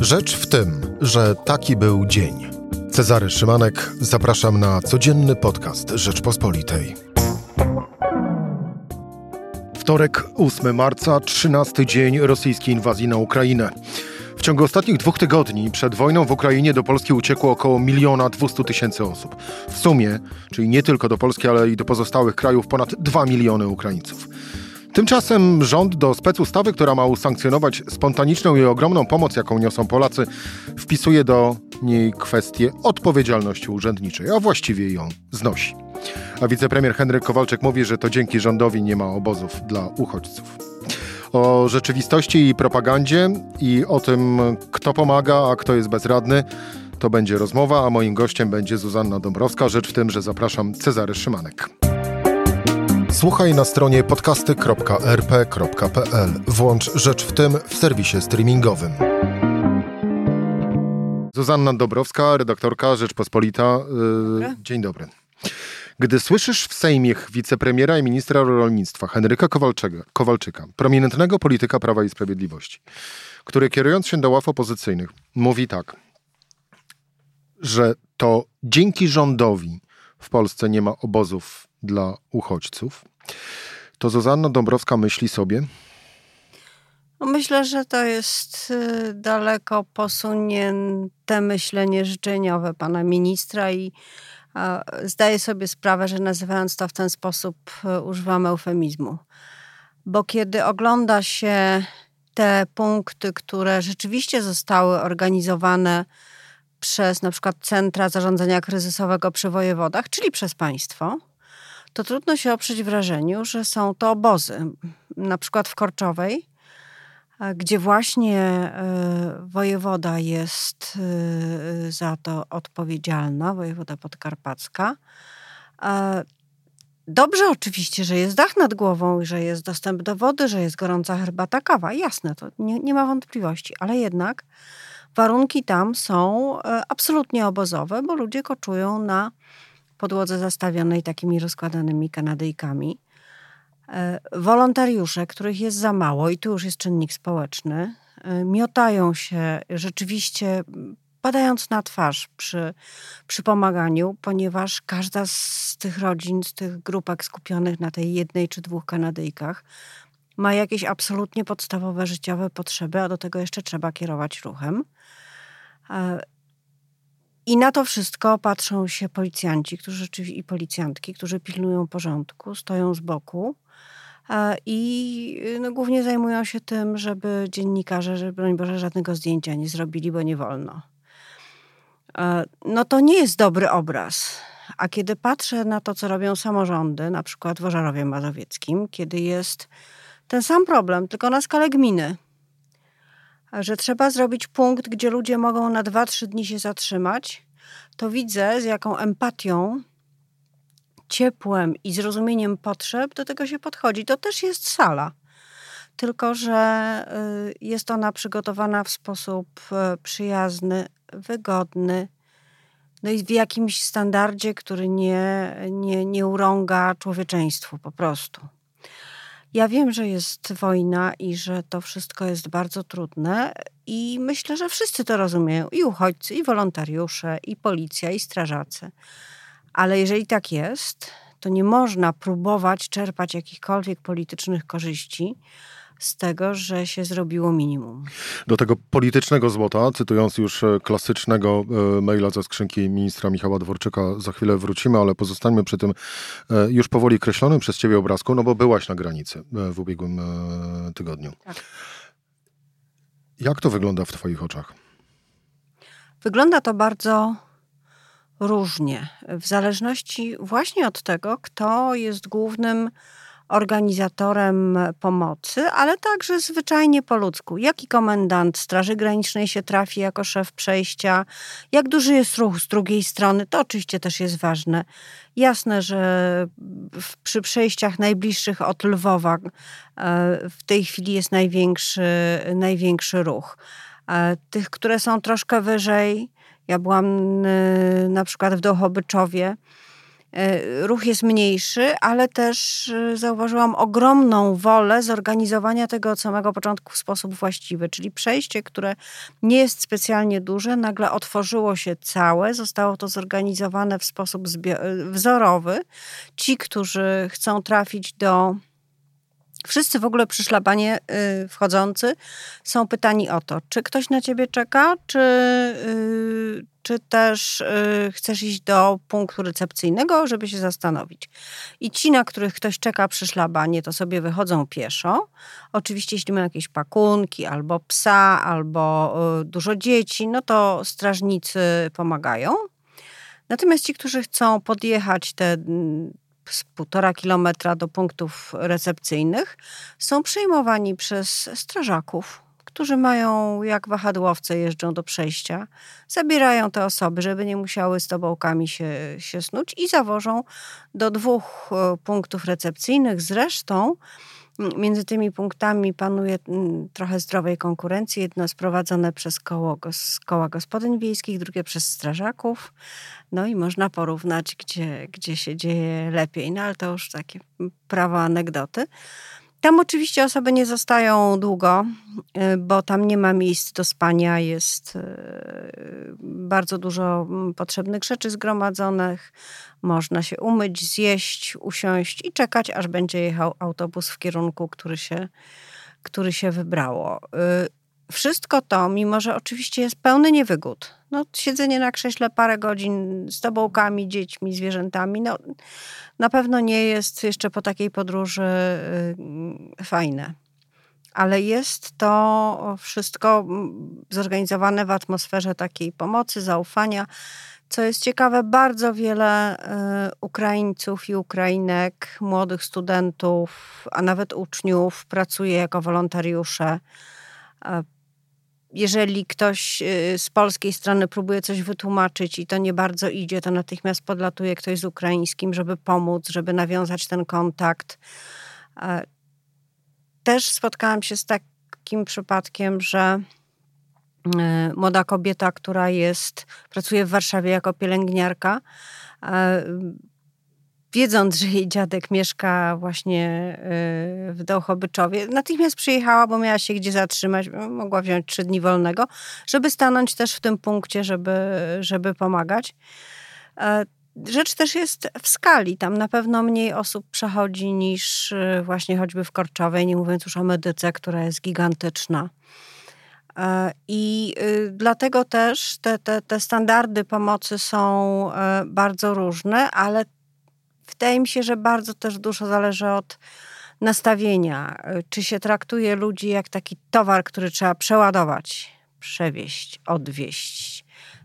Rzecz w tym, że taki był dzień. Cezary Szymanek, zapraszam na codzienny podcast Rzeczpospolitej. Wtorek, 8 marca, 13 dzień rosyjskiej inwazji na Ukrainę. W ciągu ostatnich dwóch tygodni przed wojną w Ukrainie do Polski uciekło około miliona dwustu tysięcy osób. W sumie, czyli nie tylko do Polski, ale i do pozostałych krajów, ponad 2 miliony Ukraińców. Tymczasem rząd do specustawy, która ma usankcjonować spontaniczną i ogromną pomoc, jaką niosą Polacy, wpisuje do niej kwestię odpowiedzialności urzędniczej, a właściwie ją znosi. A wicepremier Henryk Kowalczyk mówi, że to dzięki rządowi nie ma obozów dla uchodźców. O rzeczywistości i propagandzie i o tym, kto pomaga, a kto jest bezradny, to będzie rozmowa, a moim gościem będzie Zuzanna Dąbrowska. Rzecz w tym, że zapraszam Cezary Szymanek. Słuchaj na stronie podcasty.rp.pl. Włącz Rzecz w tym w serwisie streamingowym. Zuzanna Dobrowska, redaktorka Rzeczpospolita. Yy, dzień dobry. Gdy słyszysz w Sejmie wicepremiera i ministra rolnictwa Henryka Kowalczyka, Kowalczyka, prominentnego polityka Prawa i Sprawiedliwości, który kierując się do ław opozycyjnych mówi tak, że to dzięki rządowi w Polsce nie ma obozów dla uchodźców, to Zuzanna Dąbrowska myśli sobie? Myślę, że to jest y, daleko posunięte myślenie życzeniowe pana ministra i zdaję sobie sprawę, że nazywając to w ten sposób y, używam eufemizmu. Bo kiedy ogląda się te punkty, które rzeczywiście zostały organizowane przez na przykład Centra Zarządzania Kryzysowego przy wojewodach, czyli przez państwo, to trudno się oprzeć wrażeniu, że są to obozy. Na przykład w Korczowej, e, gdzie właśnie e, wojewoda jest e, za to odpowiedzialna, wojewoda podkarpacka. Dobrze oczywiście, że jest dach nad głową, że jest dostęp do wody, że jest gorąca herbata, kawa. Jasne, to nie, nie ma wątpliwości, ale jednak warunki tam są absolutnie obozowe, bo ludzie koczują na podłodze zastawionej takimi rozkładanymi kanadyjkami. E, wolontariusze, których jest za mało, i tu już jest czynnik społeczny, e, miotają się rzeczywiście padając na twarz przy, przy pomaganiu, ponieważ każda z tych rodzin, z tych grupek skupionych na tej jednej czy dwóch Kanadyjkach ma jakieś absolutnie podstawowe życiowe potrzeby, a do tego jeszcze trzeba kierować ruchem. I na to wszystko patrzą się policjanci którzy, i policjantki, którzy pilnują porządku, stoją z boku e, i no, głównie zajmują się tym, żeby dziennikarze, żeby broń Boże, żadnego zdjęcia nie zrobili, bo nie wolno. E, no to nie jest dobry obraz. A kiedy patrzę na to, co robią samorządy, na przykład w Ożarowie Mazowieckim, kiedy jest ten sam problem, tylko na skalę gminy – że trzeba zrobić punkt, gdzie ludzie mogą na 2-3 dni się zatrzymać, to widzę, z jaką empatią, ciepłem i zrozumieniem potrzeb do tego się podchodzi. To też jest sala. Tylko, że y, jest ona przygotowana w sposób y, przyjazny, wygodny, no i w jakimś standardzie, który nie, nie, nie urąga człowieczeństwu po prostu. Ja wiem, że jest wojna i że to wszystko jest bardzo trudne, i myślę, że wszyscy to rozumieją i uchodźcy, i wolontariusze, i policja, i strażacy. Ale jeżeli tak jest, to nie można próbować czerpać jakichkolwiek politycznych korzyści z tego, że się zrobiło minimum. Do tego politycznego złota, cytując już e, klasycznego e, maila ze skrzynki ministra Michała Dworczyka, za chwilę wrócimy, ale pozostańmy przy tym e, już powoli kreślonym przez ciebie obrazku, no bo byłaś na granicy w ubiegłym tygodniu. Tak. Jak to wygląda w twoich oczach? Wygląda to bardzo różnie, w zależności właśnie od tego, kto jest głównym organizatorem pomocy, ale także zwyczajnie po ludzku. Jaki komendant Straży Granicznej się trafi jako szef przejścia, jak duży jest ruch z drugiej strony, to oczywiście też jest ważne. Jasne, że w, przy przejściach najbliższych od Lwowa e, w tej chwili jest największy, największy ruch. E, tych, które są troszkę wyżej, ja byłam e, na przykład w Dołchobyczowie, E, ruch jest mniejszy, ale też e, zauważyłam ogromną wolę zorganizowania tego od samego początku w sposób właściwy, czyli przejście, które nie jest specjalnie duże, nagle otworzyło się całe, zostało to zorganizowane w sposób wzorowy. Ci, którzy chcą trafić do Wszyscy w ogóle przy szlabanie y, wchodzący są pytani o to, czy ktoś na ciebie czeka, czy, y, czy też y, chcesz iść do punktu recepcyjnego, żeby się zastanowić. I ci, na których ktoś czeka przy szlabanie, to sobie wychodzą pieszo. Oczywiście, jeśli mają jakieś pakunki, albo psa, albo dużo dzieci, no to strażnicy pomagają. Natomiast ci, którzy chcą podjechać te z półtora kilometra do punktów recepcyjnych, są przyjmowani przez strażaków, którzy mają jak wahadłowce jeżdżą do przejścia, zabierają te osoby, żeby nie musiały z tobołkami się, się snuć i zawożą do dwóch e, punktów recepcyjnych. Zresztą między tymi punktami panuje mm, trochę zdrowej konkurencji. Jedno sprowadzone przez koło, koła gospodyń wiejskich, drugie przez strażaków. No i można porównać, gdzie, gdzie się dzieje lepiej. No ale to już takie prawo anegdoty. Tam oczywiście osoby nie zostają długo, y, bo tam nie ma miejsc do spania, jest y, bardzo dużo mm, potrzebnych rzeczy zgromadzonych. Można się umyć, zjeść, usiąść i czekać, aż będzie jechał autobus w kierunku, który się, który się wybrało. Y, wszystko to, mimo że oczywiście jest pełny niewygód, no, siedzenie na krześle parę godzin z tobołkami, dziećmi, zwierzętami, no, na pewno nie jest jeszcze po takiej podróży y, fajne. Ale jest to wszystko mm, zorganizowane w atmosferze takiej pomocy, zaufania. Co jest ciekawe, bardzo wiele y, Ukraińców i Ukrainek, młodych studentów, a nawet uczniów pracuje jako wolontariusze jeżeli ktoś y, z polskiej strony próbuje coś wytłumaczyć i to nie bardzo idzie, to natychmiast podlatuje ktoś z ukraińskim, żeby pomóc, żeby nawiązać ten kontakt. Też spotkałam się z takim przypadkiem, że y, młoda kobieta, która jest, pracuje w Warszawie jako pielęgniarka, wiedząc, że jej dziadek mieszka właśnie y, w Dołchobyczowie, natychmiast przyjechała, bo miała się gdzie zatrzymać, mogła wziąć trzy dni wolnego, żeby stanąć też w tym punkcie, żeby, żeby pomagać. Rzecz też jest w skali. Tam na pewno mniej osób przechodzi niż y, właśnie choćby w Korczowej, nie mówiąc już o medyce, która jest gigantyczna. E, I y, dlatego też te, te, te standardy pomocy są e, bardzo różne, ale wydaje mi się, że bardzo też dużo zależy od nastawienia. Czy się traktuje ludzi jak taki towar, który trzeba przeładować, przewieźć, odwieźć,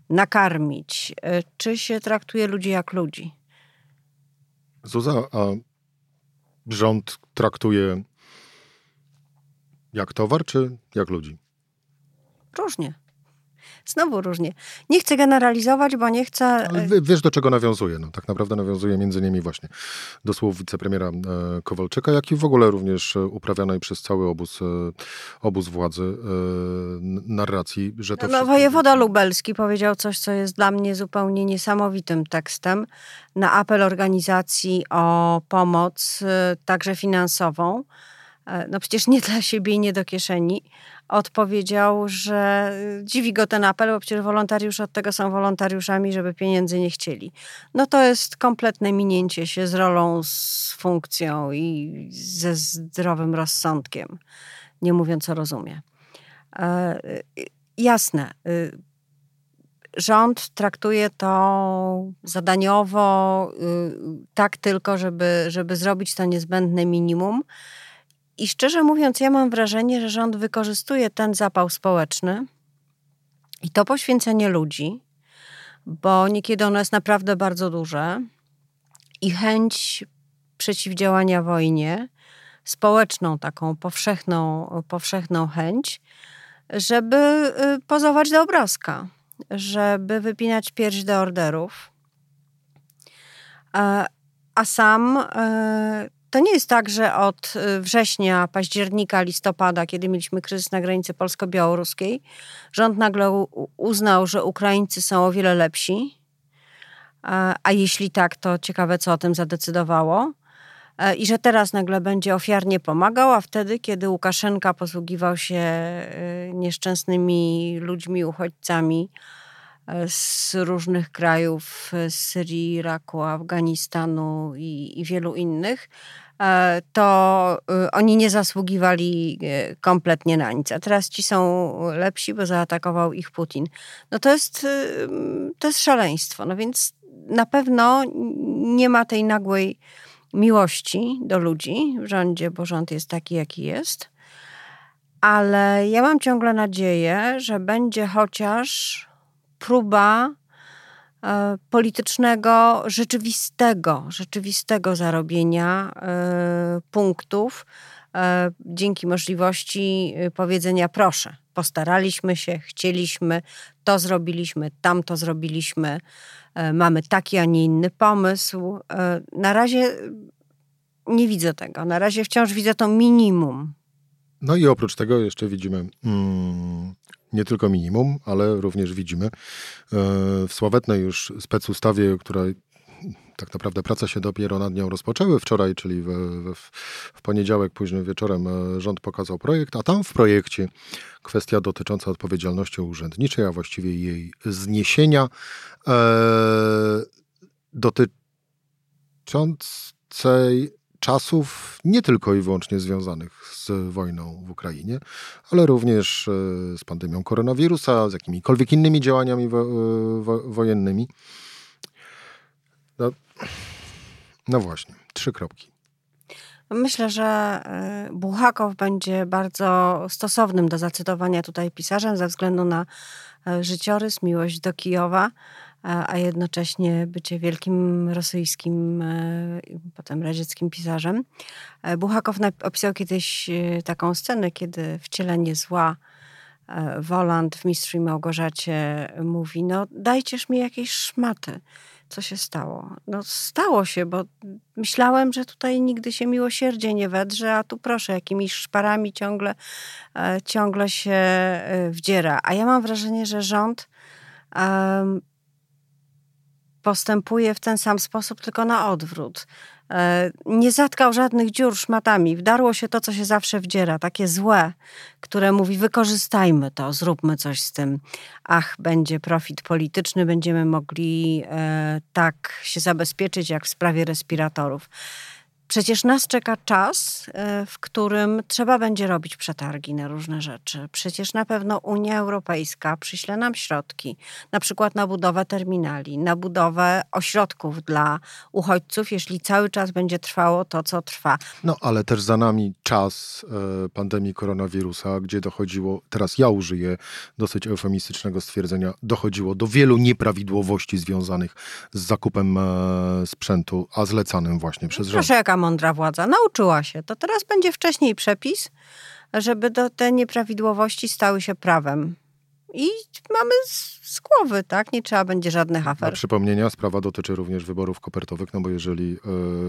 nakarmić, czy się traktuje ludzi jak ludzi? Zuza, a rząd traktuje jak towar, czy jak ludzi? Różnie. Znowu różnie. Nie chcę generalizować, bo nie chcę... Ale wiesz, do czego nawiązuje. No, tak naprawdę nawiązuje między innymi właśnie do słów wicepremiera e, Kowalczyka, jak i w ogóle również e, uprawianej przez cały obóz, e, obóz władzy narracji, że to... No, no wojewoda lubelski powiedział coś, co jest dla mnie zupełnie niesamowitym tekstem na apel organizacji o pomoc, także finansową. No przecież nie dla siebie i nie do kieszeni, odpowiedział, że dziwi go ten apel, bo przecież wolontariusze od tego są wolontariuszami, żeby pieniędzy nie chcieli. No to jest kompletne minięcie się z rolą, z funkcją i ze zdrowym rozsądkiem, nie mówiąc o rozumie. E, jasne, y, rząd traktuje to zadaniowo, y, tak tylko, żeby, żeby zrobić to niezbędne minimum. I szczerze mówiąc, ja mam wrażenie, że rząd wykorzystuje ten zapał społeczny i to poświęcenie ludzi, bo niekiedy ono jest naprawdę bardzo duże i chęć przeciwdziałania wojnie, społeczną, taką powszechną, powszechną chęć, żeby y, pozować do obrazka, żeby wypinać pierś do orderów. A, a sam y, to nie jest tak, że od y, września, października, listopada, kiedy mieliśmy kryzys na granicy polsko-białoruskiej, rząd nagle uznał, że Ukraińcy są o wiele lepsi a jeśli tak, to ciekawe, co o tym zadecydowało. E, I że teraz nagle będzie ofiarnie pomagał, a wtedy, kiedy Łukaszenka posługiwał się e, nieszczęsnymi ludźmi, uchodźcami e, z różnych krajów, z Syrii, Iraku, Afganistanu i, i wielu innych, to oni nie zasługiwali kompletnie na nic. A teraz ci są lepsi, bo zaatakował ich Putin. No to jest, to jest szaleństwo. No więc na pewno nie ma tej nagłej miłości do ludzi w rządzie, bo rząd jest taki, jaki jest. Ale ja mam ciągle nadzieję, że będzie chociaż próba e, politycznego, rzeczywistego, rzeczywistego zarobienia e, punktów e, dzięki możliwości powiedzenia proszę, postaraliśmy się, chcieliśmy, to zrobiliśmy, tamto zrobiliśmy, E, mamy taki, a nie inny pomysł. E, na razie nie widzę tego. Na razie wciąż widzę to minimum. No i oprócz tego jeszcze widzimy mm, nie tylko minimum, ale również widzimy. E, w sławetnej już specustawie, która tak naprawdę prace się dopiero nad nią rozpoczęły wczoraj, czyli w, w, w, poniedziałek późnym wieczorem rząd pokazał projekt, a tam w projekcie kwestia dotycząca odpowiedzialności urzędniczej, a właściwie jej zniesienia, e, dotyczącej czasów nie tylko i wyłącznie związanych z wojną w Ukrainie, ale również e, z pandemią koronawirusa, z jakimikolwiek innymi działaniami wo, wo, wojennymi. No, no właśnie, trzy kropki. Myślę, że y, Buchakow będzie bardzo stosownym do zacytowania tutaj pisarzem ze względu na życiorys, miłość do Kijowa, a jednocześnie bycie wielkim rosyjskim, y, potem radzieckim pisarzem. Buchakow opisał kiedyś taką scenę, kiedy wcielenie zła Woland w Mistrzu i Małgorzacie mówi, no dajcież mi jakieś szmaty co się stało? No stało się, bo myślałem, że tutaj nigdy się miłosierdzie nie wedrze, a tu proszę, jakimiś szparami ciągle, e, ciągle się e, wdziera. A ja mam wrażenie, że rząd postępuje w ten sam sposób, tylko na odwrót. E, nie zatkał żadnych dziur szmatami. Wdarło się to, co się zawsze wdziera, takie złe, które mówi: wykorzystajmy to, zróbmy coś z tym. Ach, będzie profit polityczny, będziemy mogli e, tak się zabezpieczyć, jak w sprawie respiratorów. Przecież nas czeka czas, e, w którym trzeba będzie robić przetargi na różne rzeczy. Przecież na pewno Unia Europejska przyśle nam środki, na przykład na budowę terminali, na budowę ośrodków dla uchodźców, jeśli cały czas będzie trwało to, co trwa. No ale też za nami czas e, pandemii koronawirusa, gdzie dochodziło, teraz ja użyję dosyć eufemistycznego stwierdzenia, dochodziło do wielu nieprawidłowości związanych z zakupem e, sprzętu, a zlecanym właśnie przez rząd. Proszę, jaka mądra władza. Nauczyła się. To teraz będzie wcześniej przepis, żeby do, te nieprawidłowości stały się prawem. I mamy z, głowy, tak? Nie trzeba będzie żadnych afer. Dla przypomnienia, sprawa dotyczy również wyborów kopertowych, no bo jeżeli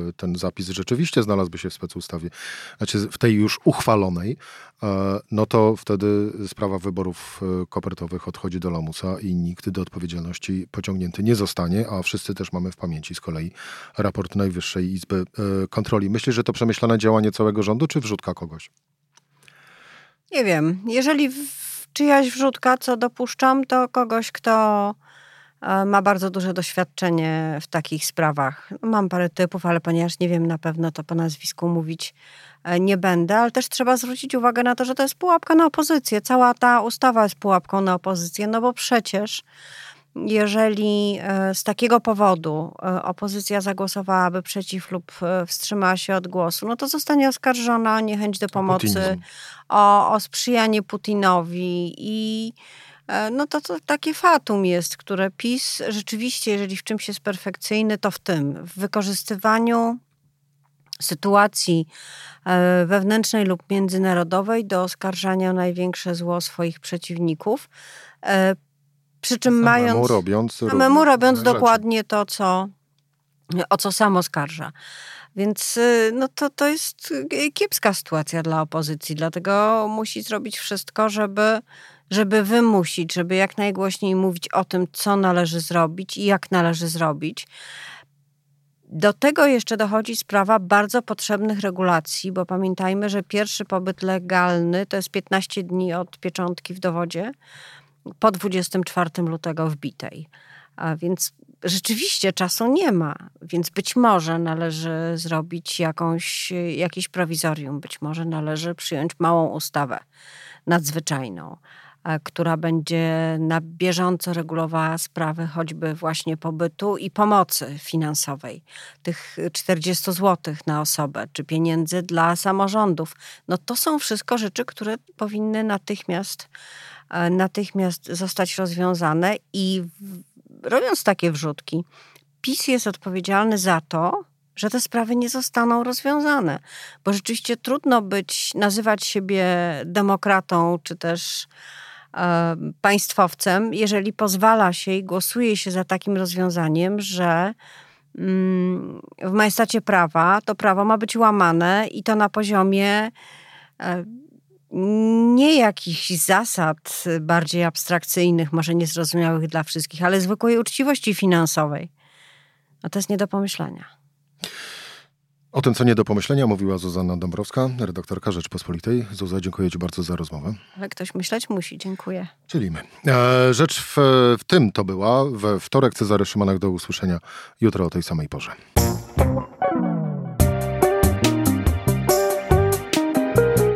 y, ten zapis rzeczywiście znalazłby się w specustawie, znaczy w tej już uchwalonej, y, no to wtedy sprawa wyborów y, kopertowych odchodzi do lamusa i nikt do odpowiedzialności pociągnięty nie zostanie, a wszyscy też mamy w pamięci z kolei raport Najwyższej Izby Kontroli. Myślisz, że to przemyślane działanie całego rządu, czy wrzutka kogoś? Nie wiem. Jeżeli w czyjaś wrzutka, co dopuszczam, to kogoś, kto e, ma bardzo duże doświadczenie w takich sprawach. Mam parę typów, ale ponieważ nie wiem na pewno, to po nazwisku mówić e, nie będę, ale też trzeba zwrócić uwagę na to, że to jest pułapka na opozycję. Cała ta ustawa jest pułapką na opozycję, no bo przecież jeżeli e, z takiego powodu opozycja zagłosowałaby przeciw lub wstrzymała się od głosu, no to zostanie oskarżona o niechęć do pomocy, o, o sprzyjanie Putinowi i e, no to, to takie fatum jest, które PiS rzeczywiście, jeżeli w czymś jest perfekcyjny, to w tym, w wykorzystywaniu sytuacji e, wewnętrznej lub międzynarodowej do oskarżania o największe zło swoich przeciwników. Przy czym samemu mając. Robiąc, samemu robiąc dokładnie to, co, o co sam oskarża. Więc y, no to, to jest kiepska sytuacja dla opozycji, dlatego musi zrobić wszystko, żeby żeby wymusić, żeby jak najgłośniej mówić o tym, co należy zrobić i jak należy zrobić. Do tego jeszcze dochodzi sprawa bardzo potrzebnych regulacji, bo pamiętajmy, że pierwszy pobyt legalny to jest 15 dni od pieczątki w dowodzie po 24 lutego wbitej. A więc rzeczywiście czasu nie ma, więc być może należy zrobić jakąś, jakieś prowizorium, być może należy przyjąć małą ustawę nadzwyczajną, która będzie na bieżąco regulowała sprawy choćby właśnie pobytu i pomocy finansowej, tych 40 zł na osobę, czy pieniędzy dla samorządów. No to są wszystko rzeczy, które powinny natychmiast, natychmiast zostać rozwiązane i robiąc takie wrzutki, PiS jest odpowiedzialny za to, że te sprawy nie zostaną rozwiązane. Bo rzeczywiście trudno być, nazywać siebie demokratą, czy też e, państwowcem, jeżeli pozwala się i głosuje się za takim rozwiązaniem, że mm, w majestacie prawa to prawo ma być łamane i to na poziomie e, nie jakichś zasad bardziej abstrakcyjnych, może niezrozumiałych dla wszystkich, ale zwykłej uczciwości finansowej. A to jest nie do pomyślenia. O tym, co nie do pomyślenia, mówiła Zuzanna Dąbrowska, redaktorka Rzeczpospolitej. Zuza, dziękuję Ci bardzo za rozmowę. Ale ktoś myśleć musi, dziękuję. Czyli my. E, rzecz w, w tym to była. We wtorek Cezary Szymanek do usłyszenia jutro o tej samej porze.